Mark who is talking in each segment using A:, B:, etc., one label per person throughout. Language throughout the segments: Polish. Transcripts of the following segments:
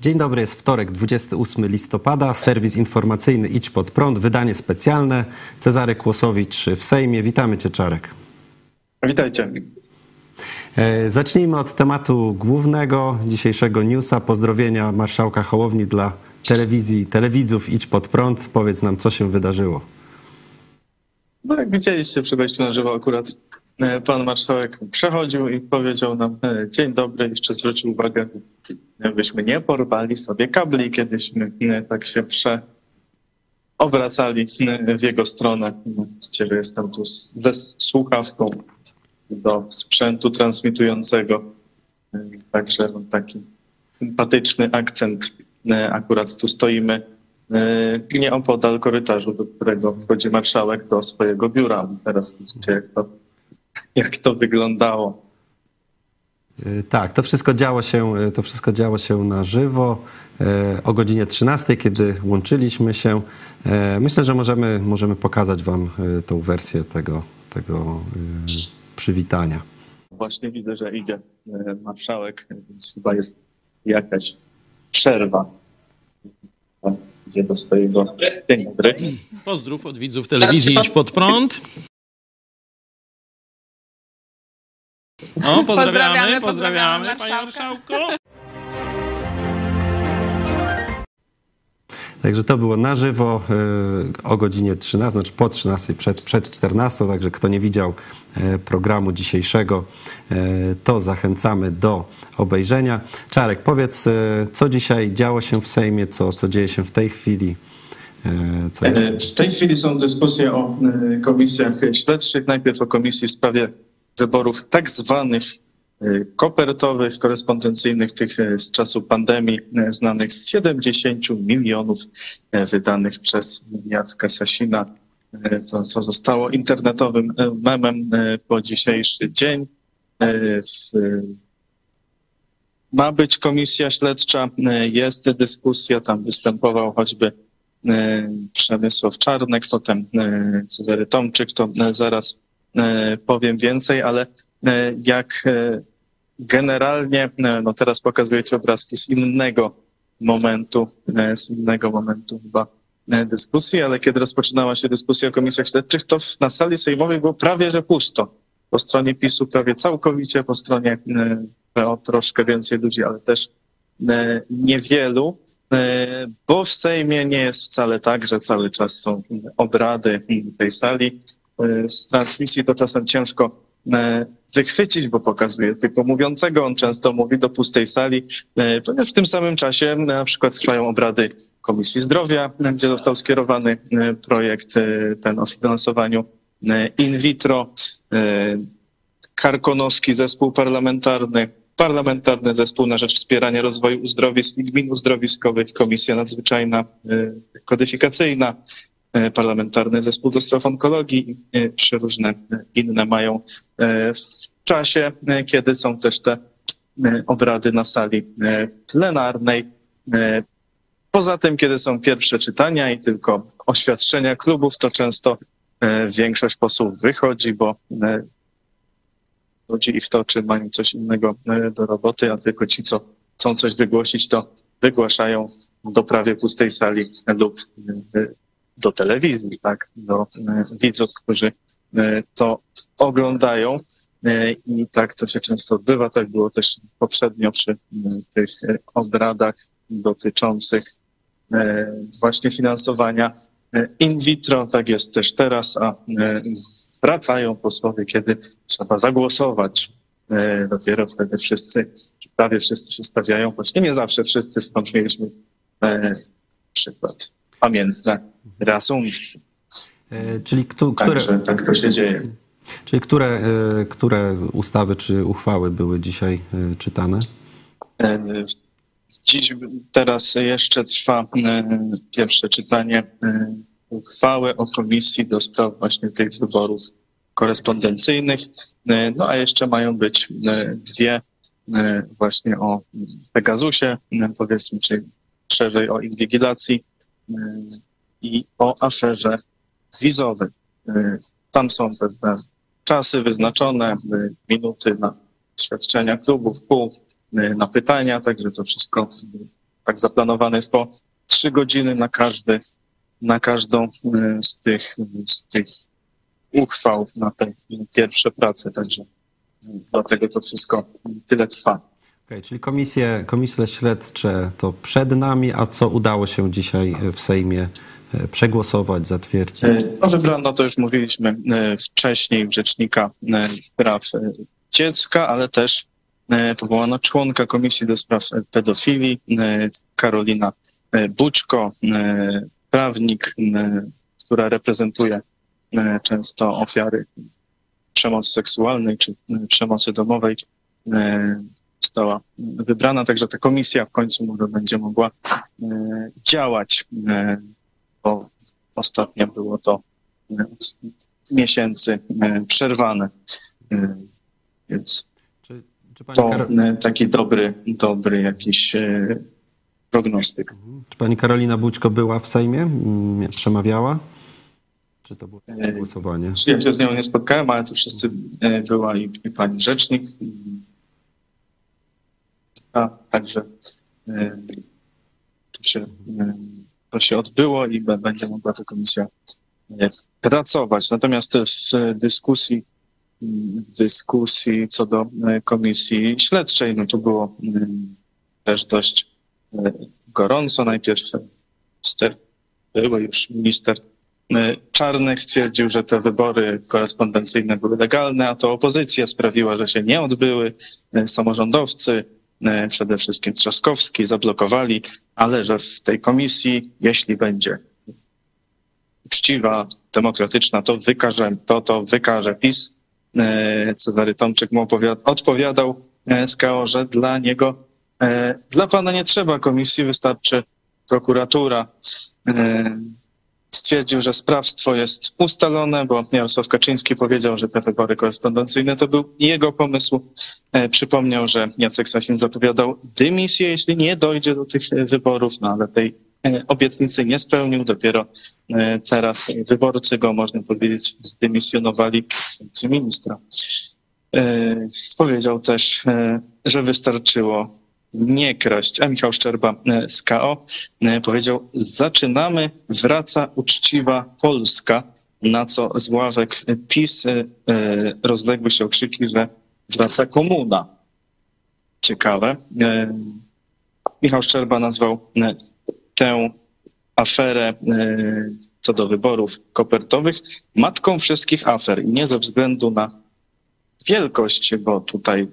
A: Dzień dobry, jest wtorek, 28 listopada, serwis informacyjny Idź Pod Prąd, wydanie specjalne. Cezary Kłosowicz w Sejmie. Witamy Cię, Czarek.
B: Witajcie.
A: E, zacznijmy od tematu głównego dzisiejszego newsa. Pozdrowienia marszałka Hołowni dla telewizji, telewidzów Idź Pod Prąd. Powiedz nam, co się wydarzyło.
B: No jak widzieliście przy wejściu na żywo akurat pan marszałek przechodził i powiedział nam e, dzień dobry, jeszcze zwrócił uwagę, byśmy nie porwali sobie kabli, kiedyśmy tak się prze obracali w jego stronę, gdzie jestem tu ze słuchawką do sprzętu transmitującego. Także taki sympatyczny akcent. Akurat tu stoimy nieopodal korytarzu, do którego wchodzi marszałek do swojego biura. Teraz widzicie, jak to, jak to wyglądało.
A: Tak, to wszystko działo się, to wszystko działo się na żywo o godzinie 13, kiedy łączyliśmy się. Myślę, że możemy, możemy pokazać Wam tą wersję tego, tego przywitania.
B: Właśnie widzę, że idzie marszałek, więc chyba jest jakaś przerwa. Idzie do swojego. Dzień dobry.
C: Pozdrów od widzów telewizji Idź Pod Prąd. O, pozdrawiamy, pozdrawiamy, pozdrawiamy panie marszałku.
A: Także to było na żywo o godzinie 13, znaczy po 13, przed, przed 14. Także kto nie widział programu dzisiejszego, to zachęcamy do obejrzenia. Czarek, powiedz, co dzisiaj działo się w Sejmie, co, co dzieje się w tej chwili?
B: w tej chwili są dyskusje o komisjach śledczych. Najpierw o komisji w sprawie wyborów tak zwanych kopertowych, korespondencyjnych, tych z czasu pandemii, znanych z 70 milionów wydanych przez Jacka Sasina, to co zostało internetowym memem po dzisiejszy dzień. Ma być komisja śledcza, jest dyskusja, tam występował choćby Przemysław Czarnek, potem Cezary Tomczyk, to zaraz powiem więcej, ale jak generalnie, no teraz pokazuję Ci obrazki z innego momentu, z innego momentu chyba dyskusji, ale kiedy rozpoczynała się dyskusja o komisjach śledczych, to na sali sejmowej było prawie że pusto. Po stronie PiSu prawie całkowicie, po stronie o troszkę więcej ludzi, ale też niewielu, bo w Sejmie nie jest wcale tak, że cały czas są obrady tej sali. Z transmisji to czasem ciężko wychwycić, bo pokazuje tylko mówiącego. On często mówi do pustej sali, ponieważ w tym samym czasie na przykład trwają obrady Komisji Zdrowia, gdzie został skierowany projekt ten o finansowaniu in vitro, Karkonoski Zespół Parlamentarny, Parlamentarny Zespół na Rzecz Wspierania Rozwoju Uzdrowisk i Gmin Uzdrowiskowych, Komisja Nadzwyczajna Kodyfikacyjna, Parlamentarny Zespół do Spraw Onkologii i przeróżne inne mają w czasie, kiedy są też te obrady na sali plenarnej. Poza tym, kiedy są pierwsze czytania i tylko oświadczenia klubów, to często większość posłów wychodzi, bo ludzi i w to, czy mają coś innego do roboty, a tylko ci, co chcą coś wygłosić, to wygłaszają do prawie pustej sali lub do telewizji, tak, do widzów, którzy to oglądają. I tak to się często odbywa. Tak było też poprzednio przy tych obradach dotyczących właśnie finansowania in vitro. Tak jest też teraz, a wracają posłowie, kiedy trzeba zagłosować. Dopiero wtedy wszyscy, prawie wszyscy się stawiają, właśnie nie zawsze wszyscy, stąd mieliśmy przykład pamiętne reasumpcje.
A: Czyli kto, które...
B: Także tak to się dzieje.
A: Czyli które, które ustawy czy uchwały były dzisiaj czytane?
B: Dziś, teraz jeszcze trwa pierwsze czytanie uchwały o komisji do spraw właśnie tych wyborów korespondencyjnych. No a jeszcze mają być dwie właśnie o Pegasusie, powiedzmy, czy szerzej o inwigilacji i o aferze wizowej. Tam są pewne czasy wyznaczone, minuty na świadczenia klubów, pół na pytania, także to wszystko tak zaplanowane jest po trzy godziny na każdy, na każdą z tych, z tych uchwał na te pierwsze prace, także dlatego to wszystko tyle trwa.
A: Okay, czyli komisje, komisje śledcze to przed nami, a co udało się dzisiaj w Sejmie przegłosować, zatwierdzić?
B: No wybrano, to już mówiliśmy e, wcześniej, Rzecznika Praw Dziecka, ale też powołano członka Komisji do Spraw Pedofilii, Karolina Buczko, prawnik, która reprezentuje często ofiary przemocy seksualnej czy przemocy domowej została wybrana, także ta komisja w końcu może będzie mogła działać, bo ostatnio było to miesięcy przerwane, więc
A: czy, czy
B: to taki dobry, dobry jakiś prognostyk.
A: Czy pani Karolina Bućko była w Sejmie? Przemawiała? Czy to było głosowanie?
B: Ja się z nią nie spotkałem, ale to wszyscy była i, i pani rzecznik. A, także to się, to się odbyło i będzie mogła ta komisja pracować. Natomiast w dyskusji, w dyskusji co do komisji śledczej, no to było też dość gorąco. Najpierw minister, były już minister Czarnek stwierdził, że te wybory korespondencyjne były legalne, a to opozycja sprawiła, że się nie odbyły. Samorządowcy, przede wszystkim Trzaskowski, zablokowali, ale że w tej komisji, jeśli będzie uczciwa, demokratyczna, to wykaże, to, to wykaże PiS. Cezary Tomczyk mu odpowiadał SKO, że dla niego dla pana nie trzeba komisji, wystarczy prokuratura. Stwierdził, że sprawstwo jest ustalone, bo Jarosław Kaczyński powiedział, że te wybory korespondencyjne to był jego pomysł. Przypomniał, że Jacek Sasin zapowiadał dymisję, jeśli nie dojdzie do tych wyborów, no ale tej obietnicy nie spełnił. Dopiero teraz wyborcy go, można powiedzieć, zdymisjonowali z funkcji ministra. Powiedział też, że wystarczyło nie kraść. A Michał Szczerba z KO powiedział, zaczynamy, wraca uczciwa Polska, na co z ławek PiS rozległy się okrzyki, że wraca komuna. Ciekawe. Michał Szczerba nazwał tę aferę co do wyborów kopertowych matką wszystkich afer i nie ze względu na wielkość, bo tutaj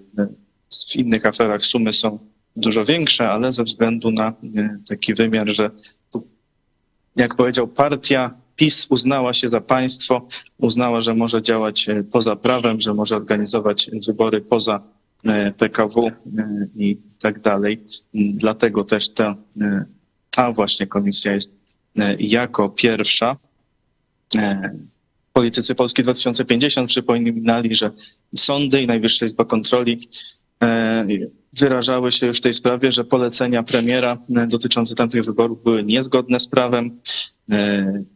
B: w innych aferach sumy są dużo większe, ale ze względu na taki wymiar, że jak powiedział partia, PiS uznała się za państwo, uznała, że może działać poza prawem, że może organizować wybory poza PKW i tak dalej. Dlatego też ta, ta właśnie komisja jest jako pierwsza. Politycy Polski 2050 przypominali, że sądy i Najwyższa Izba Kontroli wyrażały się w tej sprawie, że polecenia premiera dotyczące tamtych wyborów były niezgodne z prawem.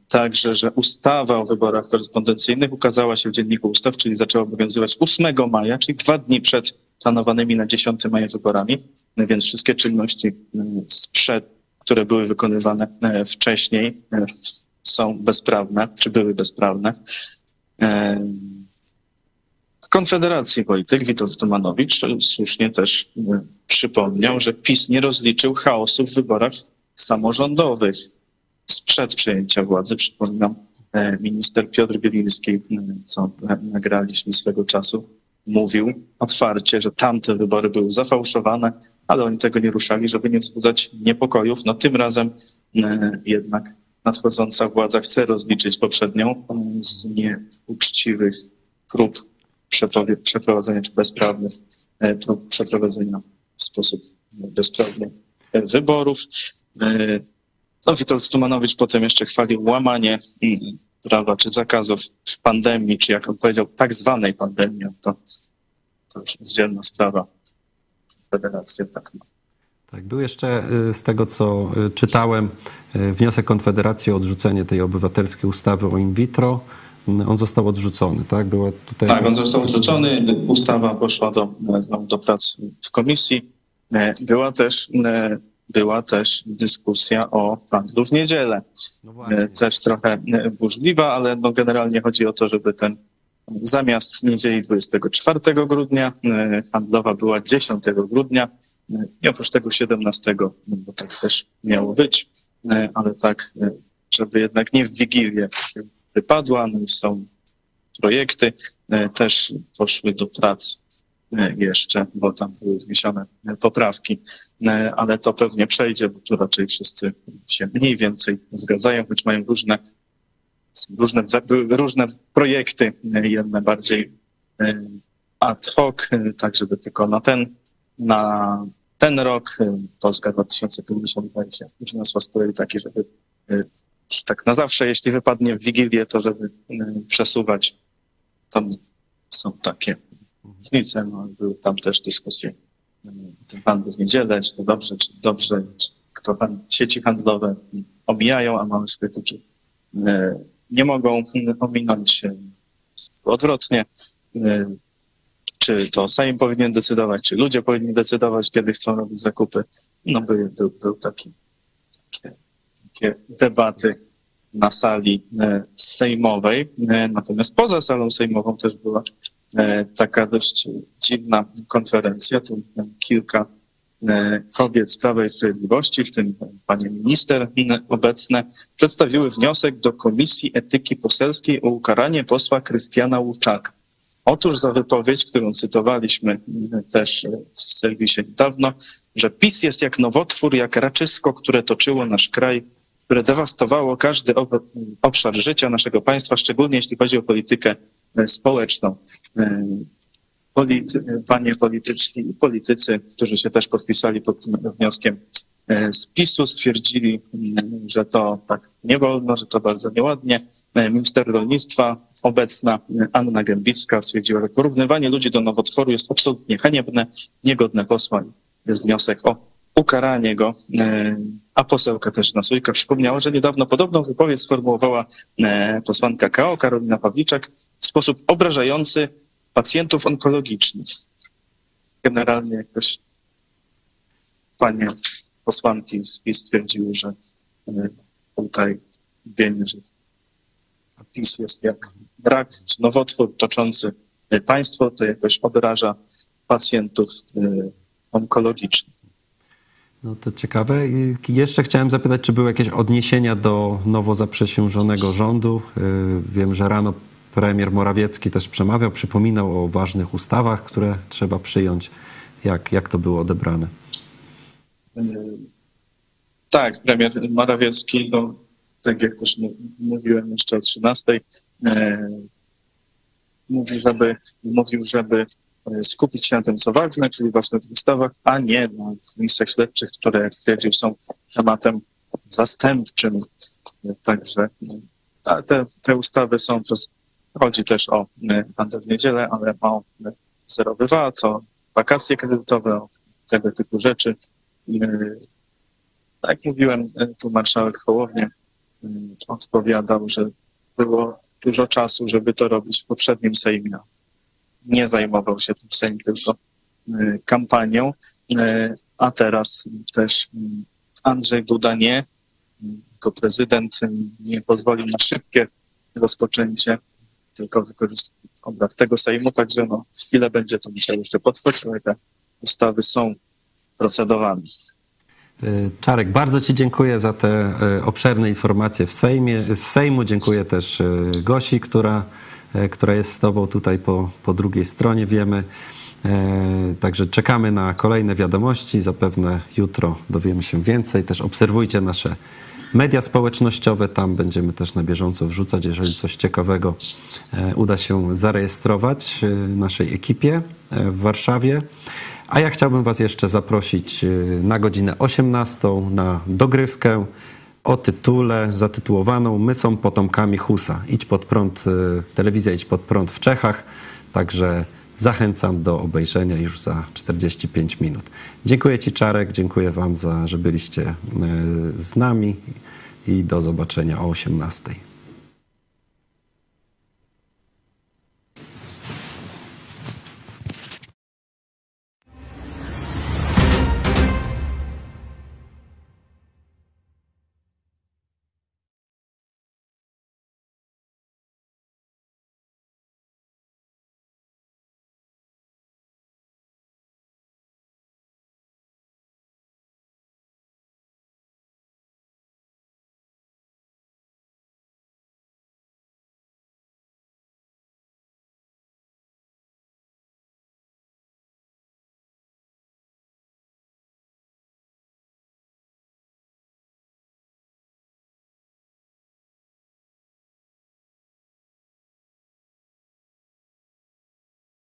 B: Także, że ustawa o wyborach korespondencyjnych ukazała się w Dzienniku Ustaw, czyli zaczęła obowiązywać 8 maja, czyli dwa dni przed planowanymi na 10 maja wyborami, więc wszystkie czynności sprzed, które były wykonywane wcześniej, są bezprawne, czy były bezprawne. Konfederacji Wojtek Witold Tomanowicz słusznie też przypomniał, że PiS nie rozliczył chaosu w wyborach samorządowych sprzed przejęcia władzy. Przypominam, minister Piotr Bieliński, co nagraliśmy swego czasu, mówił otwarcie, że tamte wybory były zafałszowane, ale oni tego nie ruszali, żeby nie wzbudzać niepokojów. No tym razem jednak nadchodząca władza chce rozliczyć poprzednią z nieuczciwych prób przeprowadzenia czy bezprawnych prób przeprowadzenia w sposób bezprawny wyborów. No, Witold Tumanowicz potem jeszcze chwalił łamanie prawa czy zakazów w pandemii, czy jak on powiedział, tak zwanej pandemii. To, to już oddzielna sprawa. Federacja tak ma.
A: Tak, był jeszcze z tego, co czytałem, wniosek Konfederacji o odrzucenie tej obywatelskiej ustawy o in vitro. On został odrzucony, tak? Była tutaj...
B: Tak, on został odrzucony. Ustawa poszła do, znowu do prac w komisji. Była też była też dyskusja o handlu w niedzielę.
A: No
B: E. Też trochę e, burzliwa, ale no generalnie chodzi o to, żeby ten zamiast niedzieli 24 grudnia e, handlowa była 10 grudnia e, i oprócz tego 17, no bo tak też miało być, e, ale tak, e, żeby jednak nie w Wigilię wypadła, no i są projekty, e, też poszły do prac e, jeszcze, bo tam były wniesione e, poprawki, ale to pewnie przejdzie, bo tu raczej wszyscy się mniej więcej zgadzają, choć mają różne, różne, różne projekty, jedne bardziej ad hoc, tak żeby tylko na ten, na ten rok, Polska 2050 będzie wniosła z kolei taki, żeby tak na zawsze, jeśli wypadnie w Wigilię, to żeby e, przesuwać. Tam są takie różnice, no, były tam też dyskusje ten handel w niedzielę, czy to dobrze, czy dobrze, czy kto hand, sieci handlowe omijają, a małe sklepiki e, nie mogą ominąć odwrotnie. Czy to Sejm powinien decydować, czy ludzie powinni decydować, kiedy chcą robić zakupy. No był, był, był taki, debaty na sali e, sejmowej. E, Natomiast poza salą sejmową też była e, taka dość dziwna konferencja. Tu kilka kobiet z Prawa i Sprawiedliwości, w tym pani minister obecne, przedstawiły wniosek do Komisji Etyki Poselskiej o ukaranie posła Krystiana Łuczaka. Otóż za wypowiedź, którą cytowaliśmy też w serwisie niedawno, że PiS jest jak nowotwór, jak raczysko, które toczyło nasz kraj, które dewastowało każdy ob- obszar życia naszego państwa, szczególnie jeśli chodzi o politykę e, społeczną. E, panie polityczni i politycy, którzy się też podpisali pod tym wnioskiem e, z PiSu, stwierdzili, mm, że to tak nie wolno, że to bardzo nieładnie. E, Minister rolnictwa, obecna e, Anna Gębicka, stwierdziła, że porównywanie ludzi do nowotworu jest absolutnie haniebne, niegodne posła. Jest wniosek o ukaranie go. E, A posełka też na Sójka przypomniała, że niedawno podobną wypowiedź sformułowała e, posłanka KO, Karolina Pawliczak, w sposób obrażający pacjentów onkologicznych. Generalnie jakoś panie posłanki z PiS stwierdziły, że e, tutaj wiemy, że PiS jest jak brak czy nowotwór toczący państwo, to jakoś obraża pacjentów onkologicznych.
A: No to ciekawe. I Jeszcze chciałem zapytać, czy były jakieś odniesienia do nowo zaprzysiężonego rządu. Y, Wiem, że rano premier Morawiecki też przemawiał, przypominał o ważnych ustawach, które trzeba przyjąć. Jak, jak to było odebrane?
B: Tak, premier Morawiecki, no, tak jak też mówiłem jeszcze o 13, e, mówi, żeby, mówił, żeby skupić się na tym, co ważne, czyli właśnie na tych ustawach, a nie na komisjach śledczych, które, jak stwierdził, są tematem zastępczym. E, Także e, te, te ustawy są, to z- chodzi też o e, handel w niedzielę, ale o e, zerowy VAT, o wakacje kredytowe, o tego typu rzeczy. E, tak jak mówiłem, e, tu marszałek Hołownia e, odpowiadał, że było dużo czasu, żeby to robić w poprzednim Sejmie. Nie zajmował się tym Sejm tylko e, kampanią, e, a teraz też mm, Andrzej Duda nie, jako prezydent nie pozwolił na szybkie rozpoczęcie, tylko wykorzystał obrad tego Sejmu, także no, chwilę będzie to musiało jeszcze potrwać, ale te ustawy są procedowane.
A: Y, Czarek, bardzo Ci dziękuję za te y, obszerne informacje w Sejmie. Z Sejmu dziękuję też y, Gosi, która, y, która jest z Tobą tutaj po, po drugiej stronie, wiemy. E, Także czekamy na kolejne wiadomości. Zapewne jutro dowiemy się więcej. Też obserwujcie nasze media społecznościowe. Tam będziemy też na bieżąco wrzucać, jeżeli coś ciekawego e, uda się zarejestrować e, naszej ekipie e, w Warszawie. A ja chciałbym Was jeszcze zaprosić e, na godzinę 18 na dogrywkę o tytule zatytułowaną My są potomkami Husa. Idź pod prąd, e, telewizja Idź pod prąd w Czechach. Także zachęcam do obejrzenia już za 45 minut. Dziękuję Ci Czarek, dziękuję Wam za, że byliście e, z nami i do zobaczenia o 18.